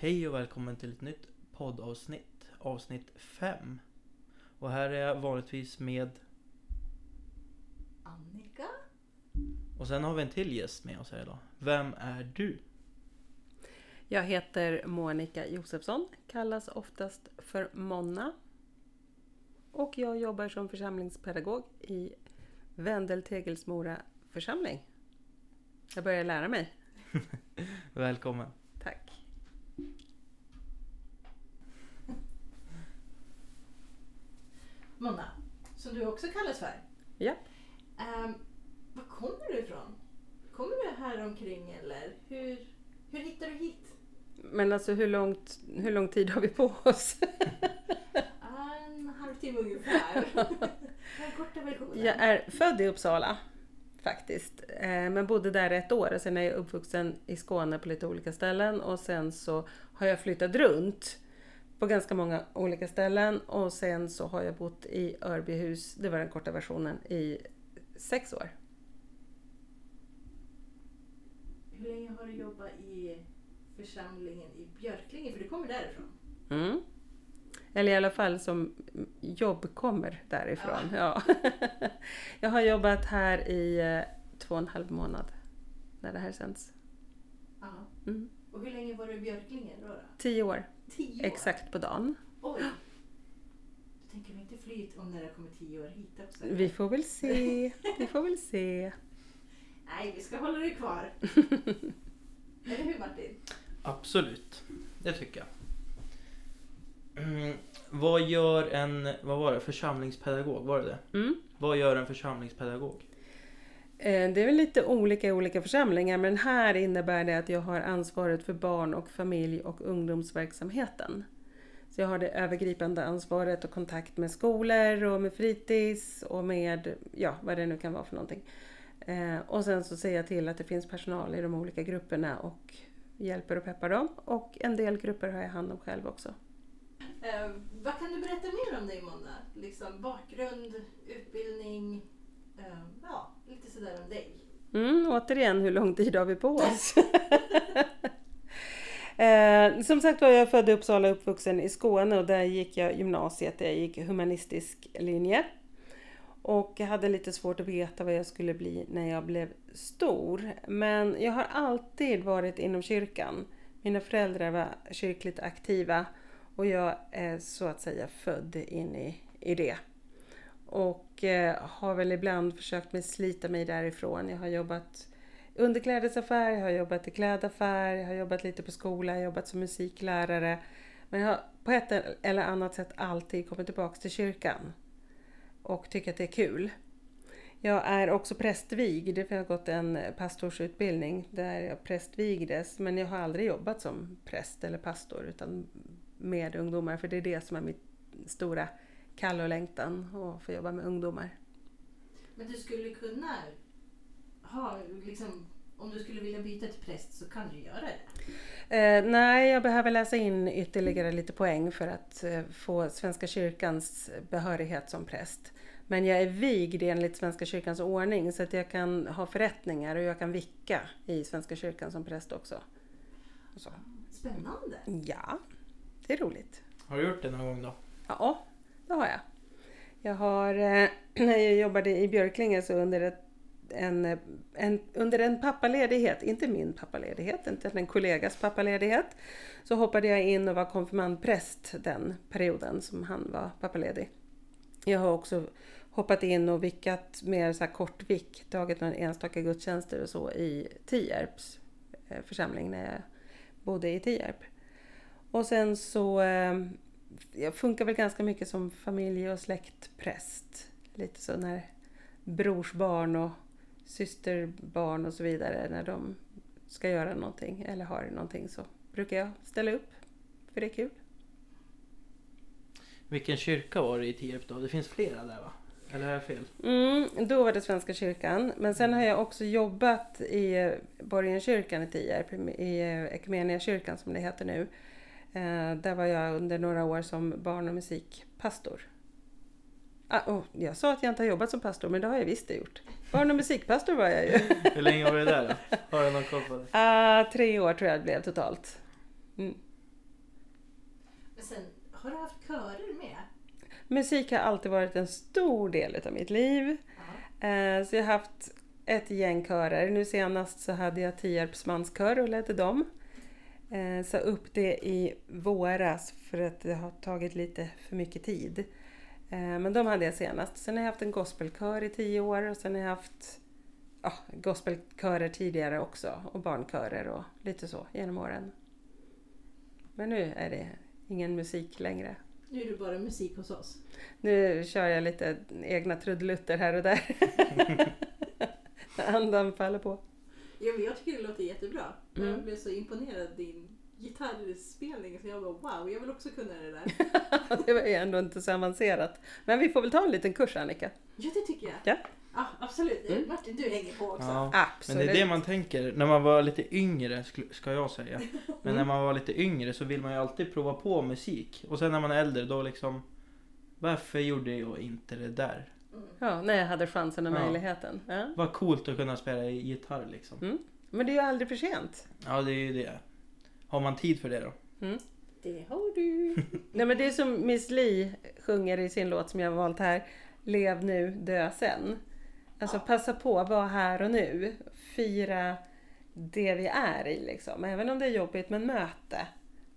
Hej och välkommen till ett nytt poddavsnitt, avsnitt 5. Och här är jag vanligtvis med, Annika? och sen har vi en till gäst med oss här idag. Vem är du? Jag heter Monica Josefsson, kallas oftast för Monna. Och jag jobbar som församlingspedagog i Vendel Tegelsmora församling. Jag börjar lära mig. Välkommen. Tack. Monna, som du också kallas för. Ja. Um, var kommer du ifrån? Kommer du här omkring eller hur, hur hittar du hit? Men alltså hur, långt, hur lång tid har vi på oss? En halvtimme ungefär. Jag är född i Uppsala faktiskt. Eh, Men bodde där ett år och sen är jag uppvuxen i Skåne på lite olika ställen och sen så har jag flyttat runt på ganska många olika ställen och sen så har jag bott i Örbyhus, det var den korta versionen, i sex år. Hur länge har du jobbat i församlingen i Björklinge? För du kommer därifrån. Mm. Eller i alla fall som jobb kommer därifrån. Ja. jag har jobbat här i eh, två och en halv månad när det här sänds. Ja. Mm. Och hur länge var du i Björklinge då? då? Tio år, Tio år? exakt på dagen. Oj! Du tänker väl inte fly om när det kommer tio år hit också? Vi får väl se. Vi får väl se. Nej, vi ska hålla dig kvar. Eller hur Martin? Absolut, det tycker jag. Mm, vad gör en, vad var det, församlingspedagog? Var det det? Mm. Vad gör en församlingspedagog? Eh, det är väl lite olika i olika församlingar men här innebär det att jag har ansvaret för barn och familj och ungdomsverksamheten. Så jag har det övergripande ansvaret och kontakt med skolor och med fritids och med ja, vad det nu kan vara för någonting. Eh, och sen så ser jag till att det finns personal i de olika grupperna och hjälper och peppar dem. Och en del grupper har jag hand om själv också. Eh, vad kan du berätta mer om dig Mona? Liksom bakgrund, utbildning, eh, ja, sådär om dig. Mm, återigen, hur lång tid har vi på oss? eh, som sagt var jag född i Uppsala och uppvuxen i Skåne och där gick jag gymnasiet. Jag gick humanistisk linje. Och jag hade lite svårt att veta vad jag skulle bli när jag blev stor. Men jag har alltid varit inom kyrkan. Mina föräldrar var kyrkligt aktiva och jag är så att säga född in i, i det. Och eh, har väl ibland försökt mig slita mig därifrån. Jag har jobbat i underklädesaffär, jag har jobbat i klädaffär, jag har jobbat lite på skola, jag har jobbat som musiklärare. Men jag har på ett eller annat sätt alltid kommit tillbaka till kyrkan. Och tycker att det är kul. Jag är också prästvigd, för jag har gått en pastorsutbildning där jag prästvigdes. Men jag har aldrig jobbat som präst eller pastor utan med ungdomar. För det är det som är mitt stora kall och längtan att få jobba med ungdomar. Men du skulle kunna ha, liksom, om du skulle vilja byta till präst så kan du göra det. Eh, nej, jag behöver läsa in ytterligare lite poäng för att eh, få Svenska kyrkans behörighet som präst. Men jag är vigd enligt Svenska kyrkans ordning så att jag kan ha förrättningar och jag kan vicka i Svenska kyrkan som präst också. Så. Spännande! Ja, det är roligt. Har du gjort det någon gång då? Ja, det har jag. Jag har, eh, när jag jobbade i Björklinge så under, ett, en, eh, en, under en pappaledighet, inte min pappaledighet, inte en kollegas pappaledighet, så hoppade jag in och var konfirmandpräst den perioden som han var pappaledig. Jag har också hoppat in och vickat mer så här kort vick, tagit några enstaka gudstjänster och så i Tierps eh, församling när jag bodde i Tierp. Och sen så jag funkar väl ganska mycket som familje och släktpräst. Lite så när brorsbarn och systerbarn och så vidare, när de ska göra någonting eller har någonting så brukar jag ställa upp. För det är kul. Vilken kyrka var det i Tierp då? Det finns flera där va? Eller har jag fel? Mm, då var det Svenska kyrkan. Men sen har jag också jobbat i Borgenkyrkan i Tierp, i Equmeniakyrkan som det heter nu. Eh, där var jag under några år som barn och musikpastor. Ah, oh, jag sa att jag inte har jobbat som pastor, men det har jag visst det gjort. Barn och musikpastor var jag ju. Hur länge var det där då? Har du någon koll på det? Ah, tre år tror jag det blev totalt. Mm. sen, har du haft körer med? Musik har alltid varit en stor del av mitt liv. Eh, Så jag har haft ett gäng körer. Nu senast så hade jag Tierps manskör och ledde dem. Eh, Sa upp det i våras för att det har tagit lite för mycket tid. Eh, Men de hade jag senast. Sen har jag haft en gospelkör i tio år och sen har jag haft ja, gospelkörer tidigare också och barnkörer och lite så genom åren. Men nu är det ingen musik längre. Nu är det bara musik hos oss. Nu kör jag lite egna trudelutter här och där. Andan faller på. Ja, men jag tycker det låter jättebra. Mm. Jag blev så imponerad av din gitarrspelning så jag bara wow, jag vill också kunna det där. Det var ju ändå inte så avancerat. Men vi får väl ta en liten kurs Annika. Ja, det tycker jag. Ja. Ja, absolut. Mm. Martin, du hänger på också. Ja. Men Absolut. det är det man tänker när man var lite yngre ska jag säga. Men när man var lite yngre så vill man ju alltid prova på musik. Och sen när man är äldre då liksom Varför gjorde jag inte det där? Mm. Ja, när jag hade chansen och Ja. möjligheten. Ja. Vad coolt att kunna spela i gitarr liksom. Men det är ju aldrig för sent. Ja det är ju det. Har man tid för det då? Det har du. Nej men det är som Miss Li sjunger i sin låt som jag har valt här. Lev nu, dö sen. Alltså passa på, var här och nu. Fira det vi är i liksom. Även om det är jobbigt men möte.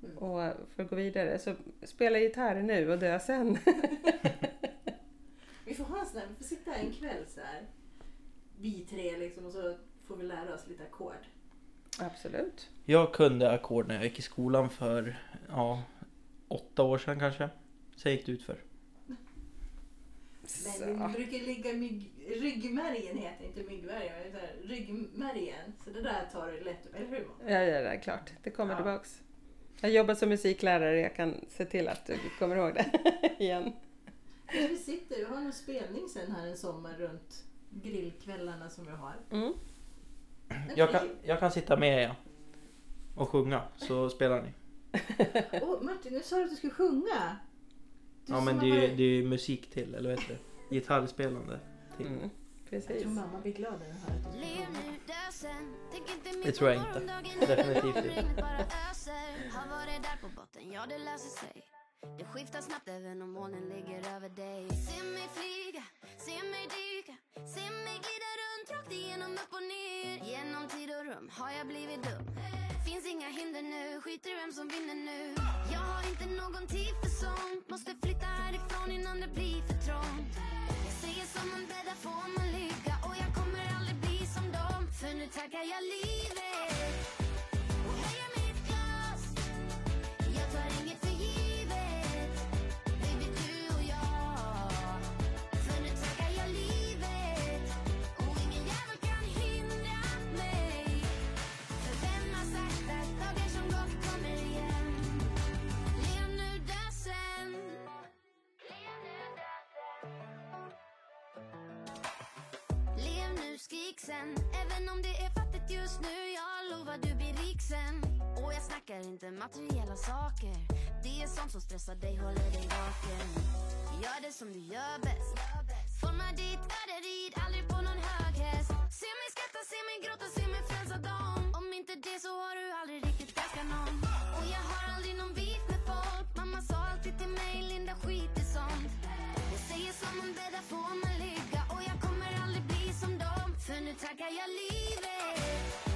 Mm. Och för att gå vidare så spela gitarr nu och dö sen. Här, vi får sitta en kväll så här. Vi tre liksom och så får vi lära oss lite ackord. Absolut. Jag kunde ackord när jag gick i skolan för ja, åtta år sedan kanske. Sen gick det ut för. Men det brukar ligga mygg, ryggmärgen heter inte myggmärgen, här, ryggmärgen. Så det där tar du lätt upp, eller hur? Ja, ja, det är klart. Det kommer Ja. tillbaks. Jag jobbar som musiklärare, jag kan se till att du kommer ihåg det igen. Vi sitter, vi har någon spelning sen här en sommar runt grillkvällarna som vi har. Mm. En Jag kan, jag kan sitta med er och sjunga så spelar ni. Åh Martin, nu sa du att du skulle sjunga. Du Ja men det är ju det är ju musik till, eller vad heter det? Gitarrspelande till. Mm. Jag Precis. tror mamma blir glad när hon hör att du ska sjunga. Det på tror jag inte. Definitivt inte. Det. Det skiftar snabbt även om molnen ligger över dig. Se mig flyga, se mig dyka. Se mig glida runt, rakt igenom upp och ner. Genom tid och rum har jag blivit dum. Finns inga hinder nu, skiter i vem som vinner nu. Jag har inte någon tid för sånt. Måste flytta härifrån innan det blir för trångt. Jag säger som man bäddar får man ligga och jag kommer aldrig bli som dem. För nu tackar jag livet skrik sen. Även om det är fattigt just nu Jag lovar du blir rik sen. Och jag snackar inte materiella saker. Det är sånt som stressar dig, håller dig vaken. Gör det som du gör bäst. Forma ditt öde, rid aldrig på någon hög häst. Se mig skratta, se mig gråta, se mig frälsa dem. Om inte det så har du aldrig riktigt älskat någon. Och jag har aldrig någon beef med folk. Mamma sa alltid till mig, Linda skit i sånt. Jag säger som man bäddar får man ligga dem För nu tackar jag livet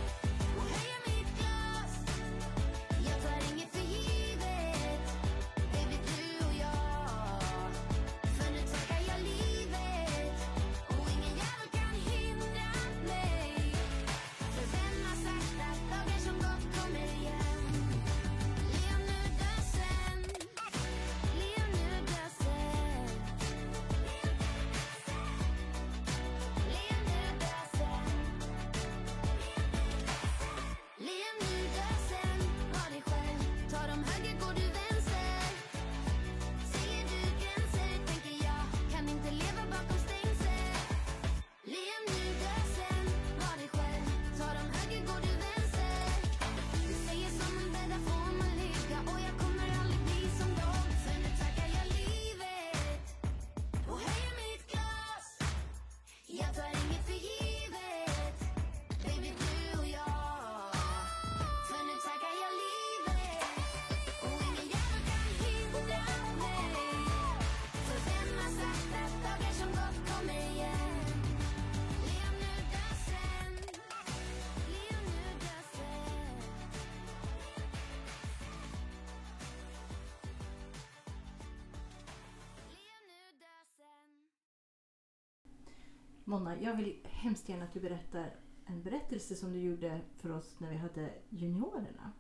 Monna, jag vill hemskt gärna att du berättar en berättelse som du gjorde för oss när vi hade juniorerna.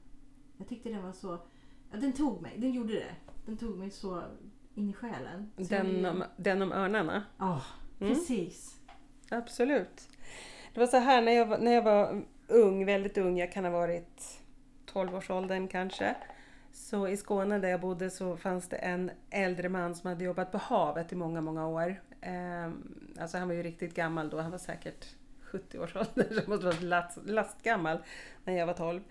Jag tyckte den var så... Ja, den tog mig. Den gjorde det. Den tog mig så in i själen. Så Den om, den om örnarna. Ja, Mm. precis. Absolut. Det var så här när jag, när jag var ung, väldigt ung, jag kan ha varit 12-årsåldern kanske. Så i Skåne där jag bodde så fanns det en äldre man som hade jobbat på havet i många, många år. Ehm, alltså han var ju riktigt gammal då, han var säkert 70 års ålder, så han måste vara last, lastgammal när jag var 12.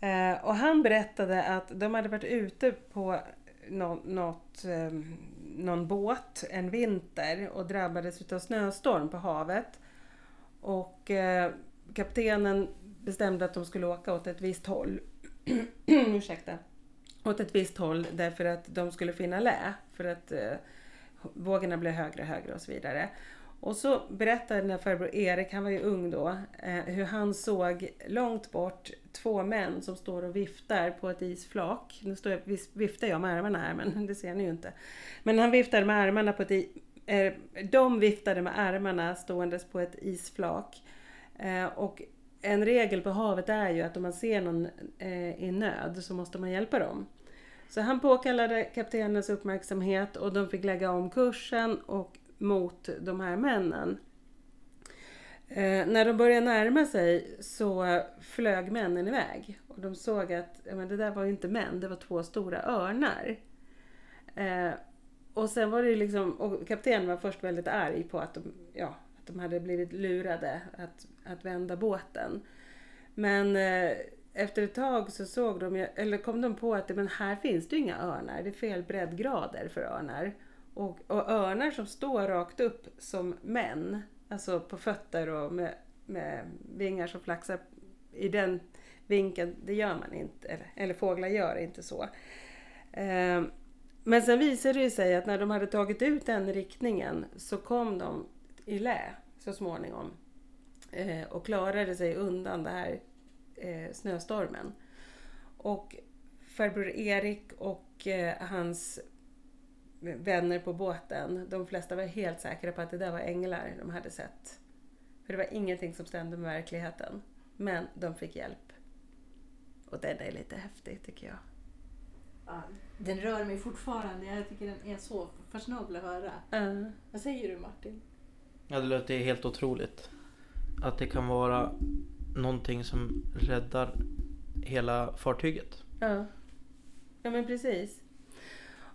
Ehm, och han berättade att de hade varit ute på något, ehm, någon båt en vinter och drabbades utav snöstorm på havet. Och eh, kaptenen bestämde att de skulle åka åt ett visst håll. Ursäkta. Åt ett visst håll därför att de skulle finna lä. För att eh, vågorna blev högre och högre och så vidare. Och så berättade den här farbror Erik, han var ju ung då, eh, hur han såg långt bort två män som står och viftar på ett isflak. Nu står jag, viftar jag med armarna här men det ser ni ju inte. Men han viftade med armarna på ett i, eh, De viftade med armarna ståendes på ett isflak. Eh, och en regel på havet är ju att om man ser någon i nöd så måste man hjälpa dem. Så han påkallade kaptenens uppmärksamhet och de fick lägga om kursen och mot de här männen. Eh, när de började närma sig så flög männen iväg. Och de såg att ja, men det där var ju inte män, det var två stora örnar. Eh, och sen var det ju liksom, och kaptenen var först väldigt arg på att de, ja, att de hade blivit lurade att, att vända båten. Men eh, efter ett tag så såg de, eller kom de på att men här finns det inga örnar, det är fel breddgrader för örnar. Och, och örnar som står rakt upp som män, alltså på fötter och med, med vingar som flaxar i den vinkeln, det gör man inte, eller, eller fåglar gör inte så. Ehm, men sen visade det sig att när de hade tagit ut den riktningen så kom de i lä så småningom Ehm, och klarade sig undan det här eh, snöstormen. Och farbror Erik och eh, hans vänner på båten, de flesta var helt säkra på att det där var änglar de hade sett. För det var ingenting som stämde med verkligheten. Men de fick hjälp. Och den är lite häftig tycker jag. Ja, den rör mig fortfarande. Jag tycker den är så fascinabel att höra. Uh, Vad säger du Martin? Ja, det låter helt otroligt. Att det kan vara någonting som räddar hela fartyget. Ja. ja, men precis.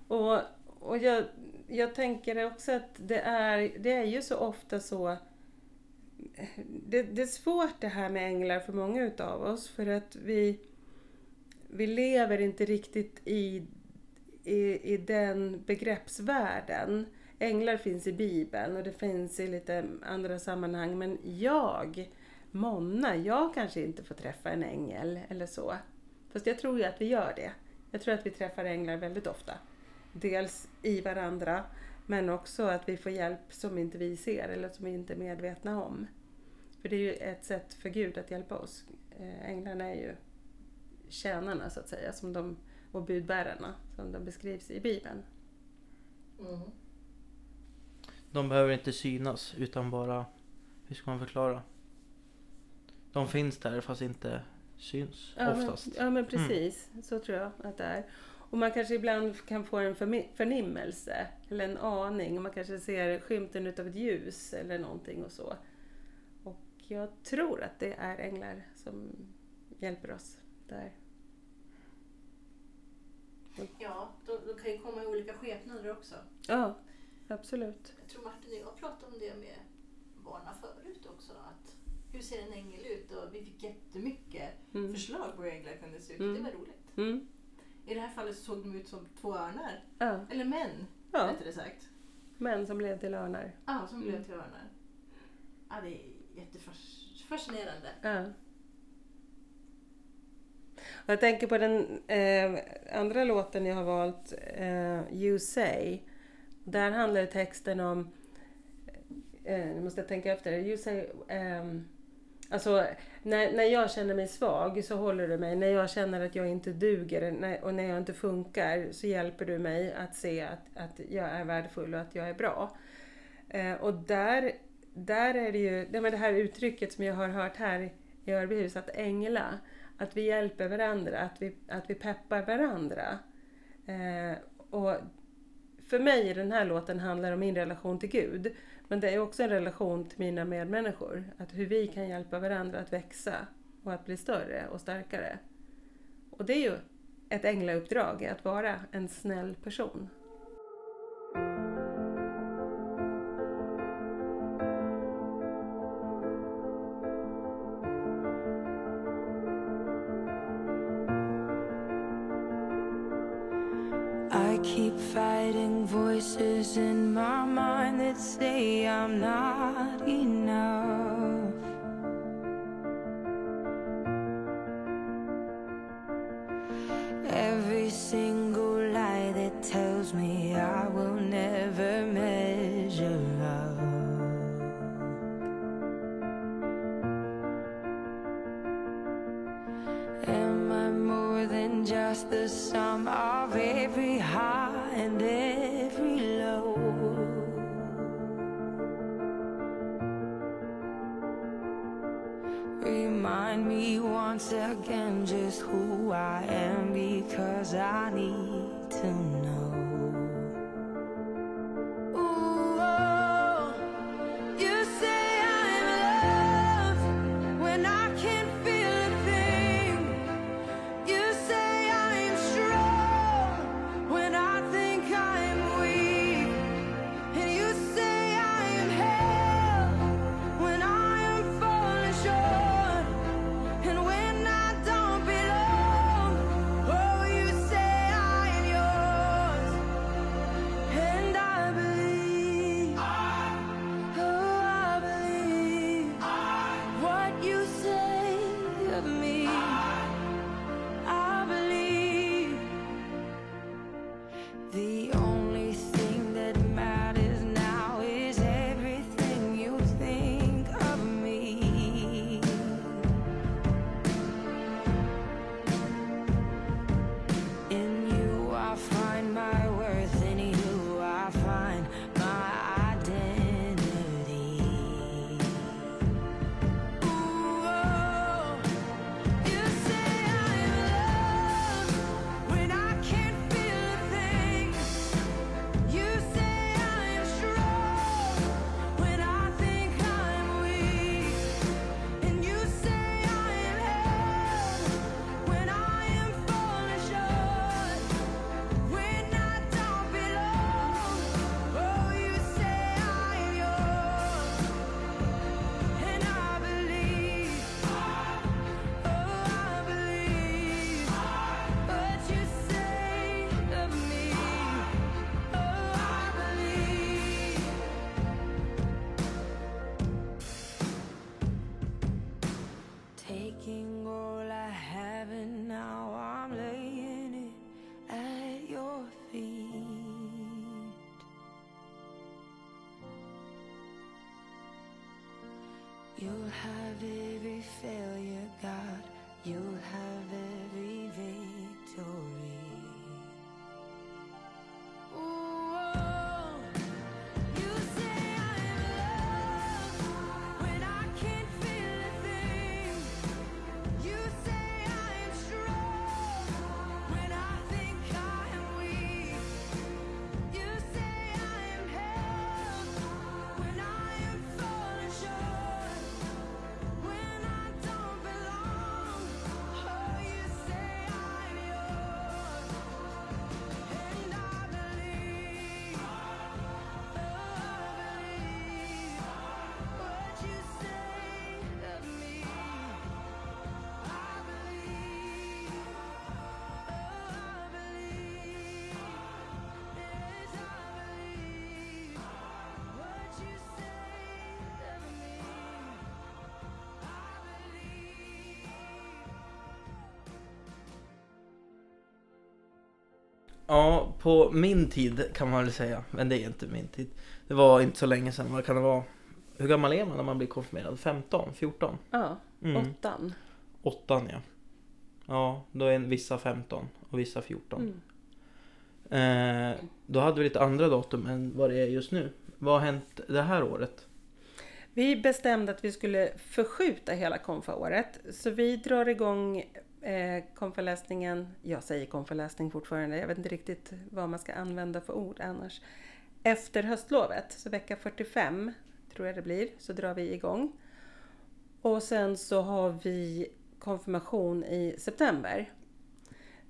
Och, och jag, jag tänker också att det är, det är ju så ofta så... Det, det är svårt det här med änglar för många utav oss för att vi, vi lever inte riktigt i, i, i den begreppsvärlden. Änglar finns i Bibeln och det finns i lite andra sammanhang men jag, Monna, jag kanske inte får träffa en ängel eller så. Fast jag tror ju att vi gör det. Jag tror att vi träffar änglar väldigt ofta. Dels i varandra men också att vi får hjälp som inte vi ser eller som vi inte är medvetna om. För det är ju ett sätt för Gud att hjälpa oss. Eh, Änglarna är ju tjänarna så att säga som de, och budbärarna som de beskrivs i Bibeln. Mm. De behöver inte synas utan bara, hur ska man förklara? De finns där fast inte syns Ja, oftast. Men, ja men precis, så tror jag att det är. Och man kanske ibland kan få en förnimmelse eller en aning. Man kanske ser skymten utav ett ljus eller någonting och så. Och jag tror att det är änglar som hjälper oss där. Ja, de, de kan ju komma i olika skepnader också. Ja, absolut. Jag tror Martin och jag pratade om det med barnen förut också. Att hur ser en ängel ut? Och vi fick jättemycket Mm. förslag på hur änglar kunde se ut. Mm. Det var roligt. Mm. I det här fallet så såg de ut som två örnar. Ja, Eller män, ja, rättare sagt. män som blev till örnar. Ja, som blev Mm. till örnar. Ja, det är jättefascinerande. Ja. Och jag tänker på den eh, andra låten jag har valt, eh, You Say. Där handlar texten om, eh, nu måste jag tänka efter, You Say, ehm, alltså när, när jag känner mig svag så håller du mig. När jag känner att jag inte duger när, och när jag inte funkar så hjälper du mig att se att, att jag är värdefull och att jag är bra. Eh, och där där är det ju det, det här uttrycket som jag har hört här i Örbyhus, att ängla. Att vi hjälper varandra, att vi, att vi peppar varandra. Eh, och för mig den här låten handlar om min relation till Gud. Men det är också en relation till mina medmänniskor. Att hur vi kan hjälpa varandra att växa och att bli större och starkare. Och det är ju ett änglauppdrag, att vara en snäll person. Say I'm not once again just who I am because I need to know. You'll have every failure, God. You'll have every Ja, på min tid kan man väl säga. Men det är inte min tid. Det var inte så länge sedan. Vad kan det vara? Hur gammal är man när man blir konfirmerad? 15? 14? Ja, Mm. åttan. Åttan ja. Ja, då är vissa 15 och vissa 14. Mm. Eh, då hade vi lite andra datum än vad det är just nu. Vad har hänt det här året? Vi bestämde att vi skulle förskjuta hela konfaåret. Så vi drar igång eh, jag säger konfaläsning fortfarande, jag vet inte riktigt vad man ska använda för ord annars. Efter höstlovet, så vecka 45 tror jag det blir, så drar vi igång. Och sen så har vi konfirmation i september.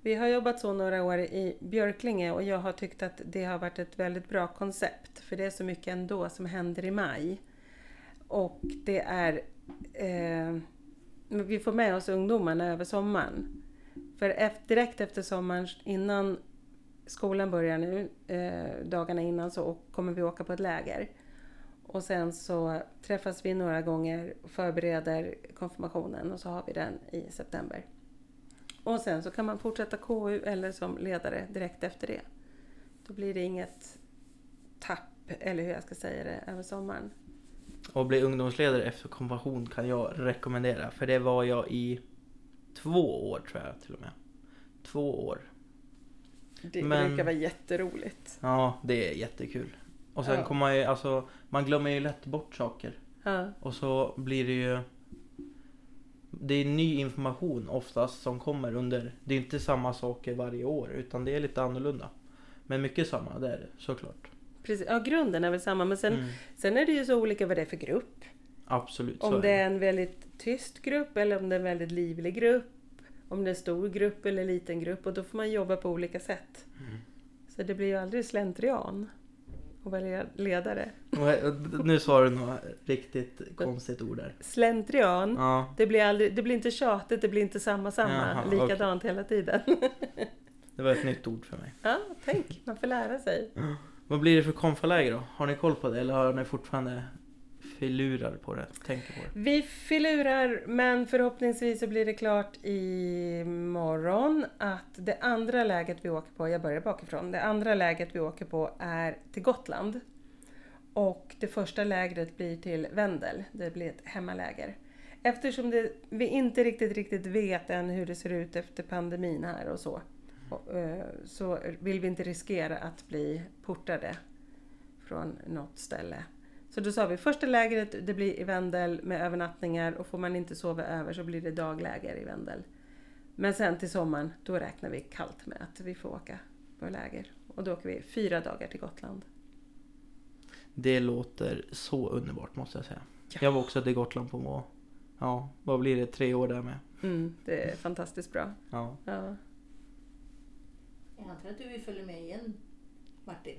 Vi har jobbat så några år i Björklinge och jag har tyckt att det har varit ett väldigt bra koncept. För det är så mycket ändå som händer i maj. Och det är... Eh, vi får med oss ungdomarna över sommaren. För efter, direkt efter sommaren, innan skolan börjar nu, eh, dagarna innan, så kommer vi åka på ett läger. Och sen så träffas vi några gånger förbereder konfirmationen och så har vi den i september. Och sen så kan man fortsätta KU eller som ledare direkt efter det. Då blir det inget tapp, eller hur jag ska säga det, över sommaren. Och bli ungdomsledare efter konfirmation kan jag rekommendera. För det var jag i två år tror jag till och med. Två år. Det Men- brukar vara jätteroligt. Ja, det är jättekul. Och sen Ja. kommer man ju, alltså, man glömmer ju lätt bort saker. Ja, Och så blir det ju... Det är ny information oftast som kommer under... Det är inte samma saker varje år utan det är lite annorlunda. Men mycket samma, det är det såklart. Precis. ja, grunden är väl samma men sen, Mm. sen är det ju så olika vad det är för grupp. Absolut, Om är det är en väldigt tyst grupp eller om det är en väldigt livlig grupp. Om det är en stor grupp eller liten grupp och då får man jobba på olika sätt. Mm. Så det blir ju aldrig slentrian att välja ledare. Och Nu sa du något riktigt konstigt ord där. Slentrian, Ja, det, blir aldrig, det blir inte tjatigt, det blir inte samma samma, Jaha, likadant hela tiden. det var ett nytt ord för mig. ja, tänk, man får lära sig. Vad blir det för konfaläger då? Har ni koll på det eller har ni fortfarande filurar på det? Tänker på det? Vi filurar, men förhoppningsvis så blir det klart imorgon att det andra läget vi åker på, jag börjar bakifrån, det andra läget vi åker på är till Gotland. Och det första lägret blir till Vendel, det blir ett hemmaläger. Eftersom det, vi inte riktigt, riktigt vet än hur det ser ut efter pandemin här och så, så vill vi inte riskera att bli portade från något ställe. Så då sa vi första lägret det blir i Vendel med övernattningar och får man inte sova över så blir det dagläger i Vendel. Men sen till sommaren då räknar vi kallt med att vi får åka på läger. Och då åker vi fyra dagar till Gotland. Det låter så underbart måste jag säga. Ja. Jag var också till Gotland på, ja, vad blir det, tre år där med. Mm, det är fantastiskt bra. Ja. Ja. Jag antar att du vill följa med igen Martin.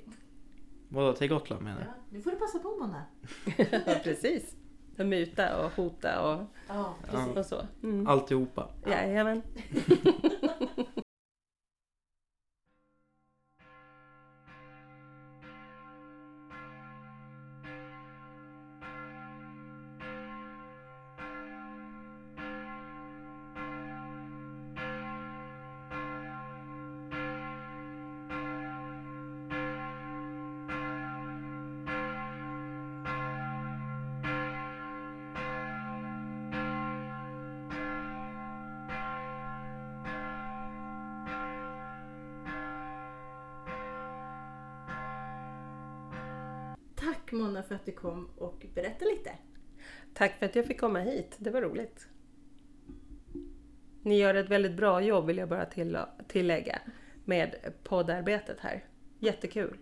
Vadå, till Gotland menar du? Ja, nu får du passa på Mona. ja, precis. Och muta och hota och, Ja, Ja. och så. Mm. Alltihopa. Jajamän. Tack Mona för att du kom och berättade lite. Tack för att jag fick komma hit. Det var roligt. Ni gör ett väldigt bra jobb vill jag bara till, tillägga med poddarbetet här. Jättekul.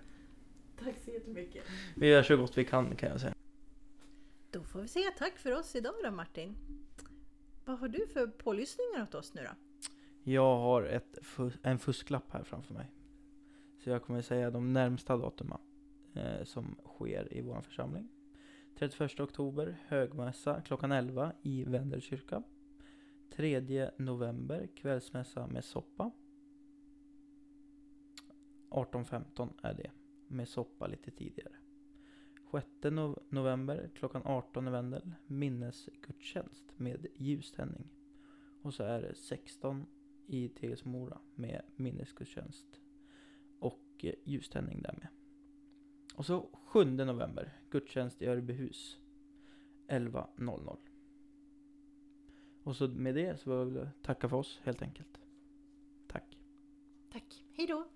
Tack så jättemycket. Vi gör så gott vi kan kan jag säga. Då får vi säga tack för oss idag då Martin. Vad har du för pålyssningar åt oss nu då? Jag har ett, en fusklapp här framför mig. Så jag kommer säga de närmsta datumen eh, som sker i vår församling. 31 oktober, högmässa klockan 11 i Vendel kyrka. 3 november, kvällsmässa med soppa. 18.15 är det, med soppa lite tidigare. 6 november klockan 18 i Vendel, minnesgudstjänst med ljuständning. Och så är det 16 i TS Mora med minnesgudstjänst och eh, ljuständning där med. Och så 7 november, gudstjänst i Örbyhus 11.00. Och så med det så vill jag tacka för oss helt enkelt. Tack. Tack. Hej då.